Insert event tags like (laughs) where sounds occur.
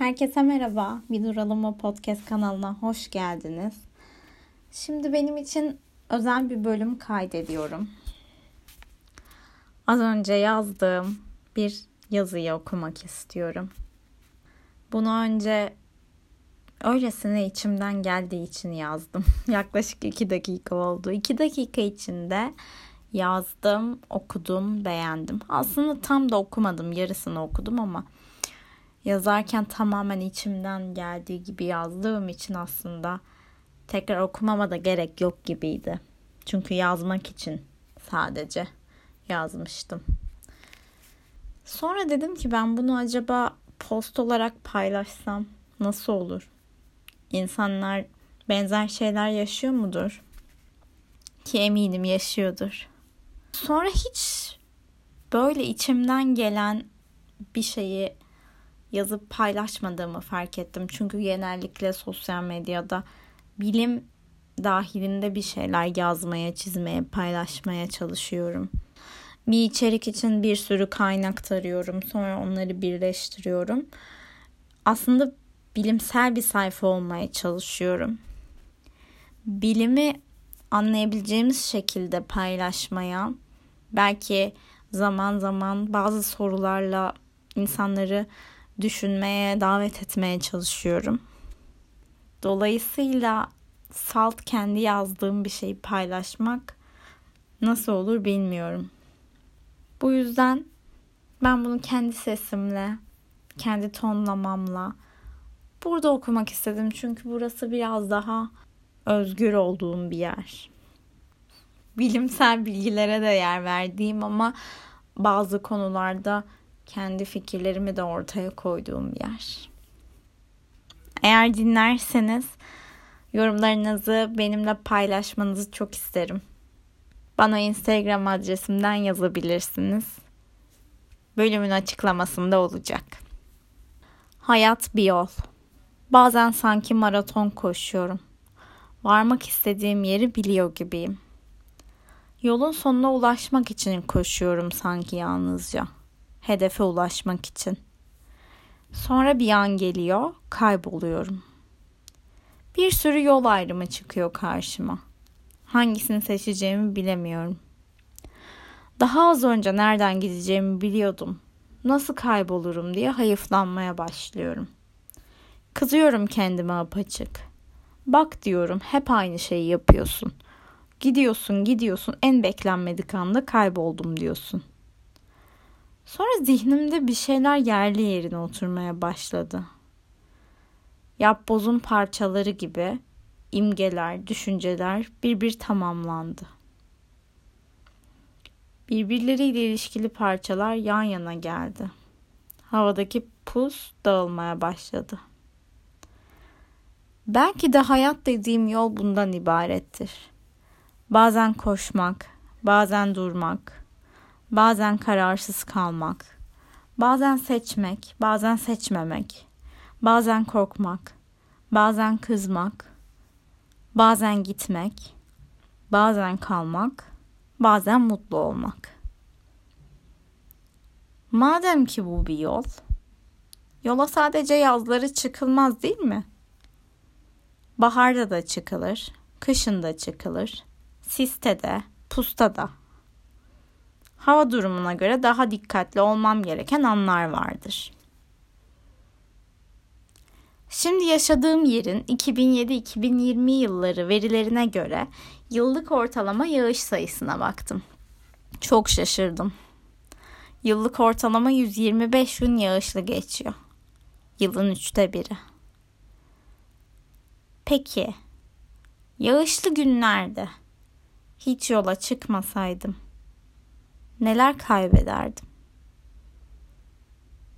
Herkese merhaba. Bir Duralım mı podcast kanalına hoş geldiniz. Şimdi benim için özel bir bölüm kaydediyorum. Az önce yazdığım bir yazıyı okumak istiyorum. Bunu önce öylesine içimden geldiği için yazdım. (laughs) Yaklaşık iki dakika oldu. İki dakika içinde yazdım, okudum, beğendim. Aslında tam da okumadım, yarısını okudum ama yazarken tamamen içimden geldiği gibi yazdığım için aslında tekrar okumama da gerek yok gibiydi. Çünkü yazmak için sadece yazmıştım. Sonra dedim ki ben bunu acaba post olarak paylaşsam nasıl olur? İnsanlar benzer şeyler yaşıyor mudur? Ki eminim yaşıyordur. Sonra hiç böyle içimden gelen bir şeyi yazıp paylaşmadığımı fark ettim. Çünkü genellikle sosyal medyada bilim dahilinde bir şeyler yazmaya, çizmeye, paylaşmaya çalışıyorum. Bir içerik için bir sürü kaynak tarıyorum. Sonra onları birleştiriyorum. Aslında bilimsel bir sayfa olmaya çalışıyorum. Bilimi anlayabileceğimiz şekilde paylaşmaya, belki zaman zaman bazı sorularla insanları düşünmeye, davet etmeye çalışıyorum. Dolayısıyla salt kendi yazdığım bir şeyi paylaşmak nasıl olur bilmiyorum. Bu yüzden ben bunu kendi sesimle, kendi tonlamamla burada okumak istedim. Çünkü burası biraz daha özgür olduğum bir yer. Bilimsel bilgilere de yer verdiğim ama bazı konularda kendi fikirlerimi de ortaya koyduğum yer. Eğer dinlerseniz yorumlarınızı benimle paylaşmanızı çok isterim. Bana Instagram adresimden yazabilirsiniz. Bölümün açıklamasında olacak. Hayat bir yol. Bazen sanki maraton koşuyorum. Varmak istediğim yeri biliyor gibiyim. Yolun sonuna ulaşmak için koşuyorum sanki yalnızca hedefe ulaşmak için. Sonra bir an geliyor, kayboluyorum. Bir sürü yol ayrımı çıkıyor karşıma. Hangisini seçeceğimi bilemiyorum. Daha az önce nereden gideceğimi biliyordum. Nasıl kaybolurum diye hayıflanmaya başlıyorum. Kızıyorum kendime apaçık. Bak diyorum hep aynı şeyi yapıyorsun. Gidiyorsun gidiyorsun en beklenmedik anda kayboldum diyorsun. Sonra zihnimde bir şeyler yerli yerine oturmaya başladı. Yapbozun parçaları gibi imgeler, düşünceler bir bir tamamlandı. Birbirleriyle ilişkili parçalar yan yana geldi. Havadaki pus dağılmaya başladı. Belki de hayat dediğim yol bundan ibarettir. Bazen koşmak, bazen durmak, bazen kararsız kalmak, bazen seçmek, bazen seçmemek, bazen korkmak, bazen kızmak, bazen gitmek, bazen kalmak, bazen mutlu olmak. Madem ki bu bir yol, yola sadece yazları çıkılmaz değil mi? Baharda da çıkılır, kışın da çıkılır, siste de, pusta da hava durumuna göre daha dikkatli olmam gereken anlar vardır. Şimdi yaşadığım yerin 2007-2020 yılları verilerine göre yıllık ortalama yağış sayısına baktım. Çok şaşırdım. Yıllık ortalama 125 gün yağışlı geçiyor. Yılın üçte biri. Peki, yağışlı günlerde hiç yola çıkmasaydım neler kaybederdim?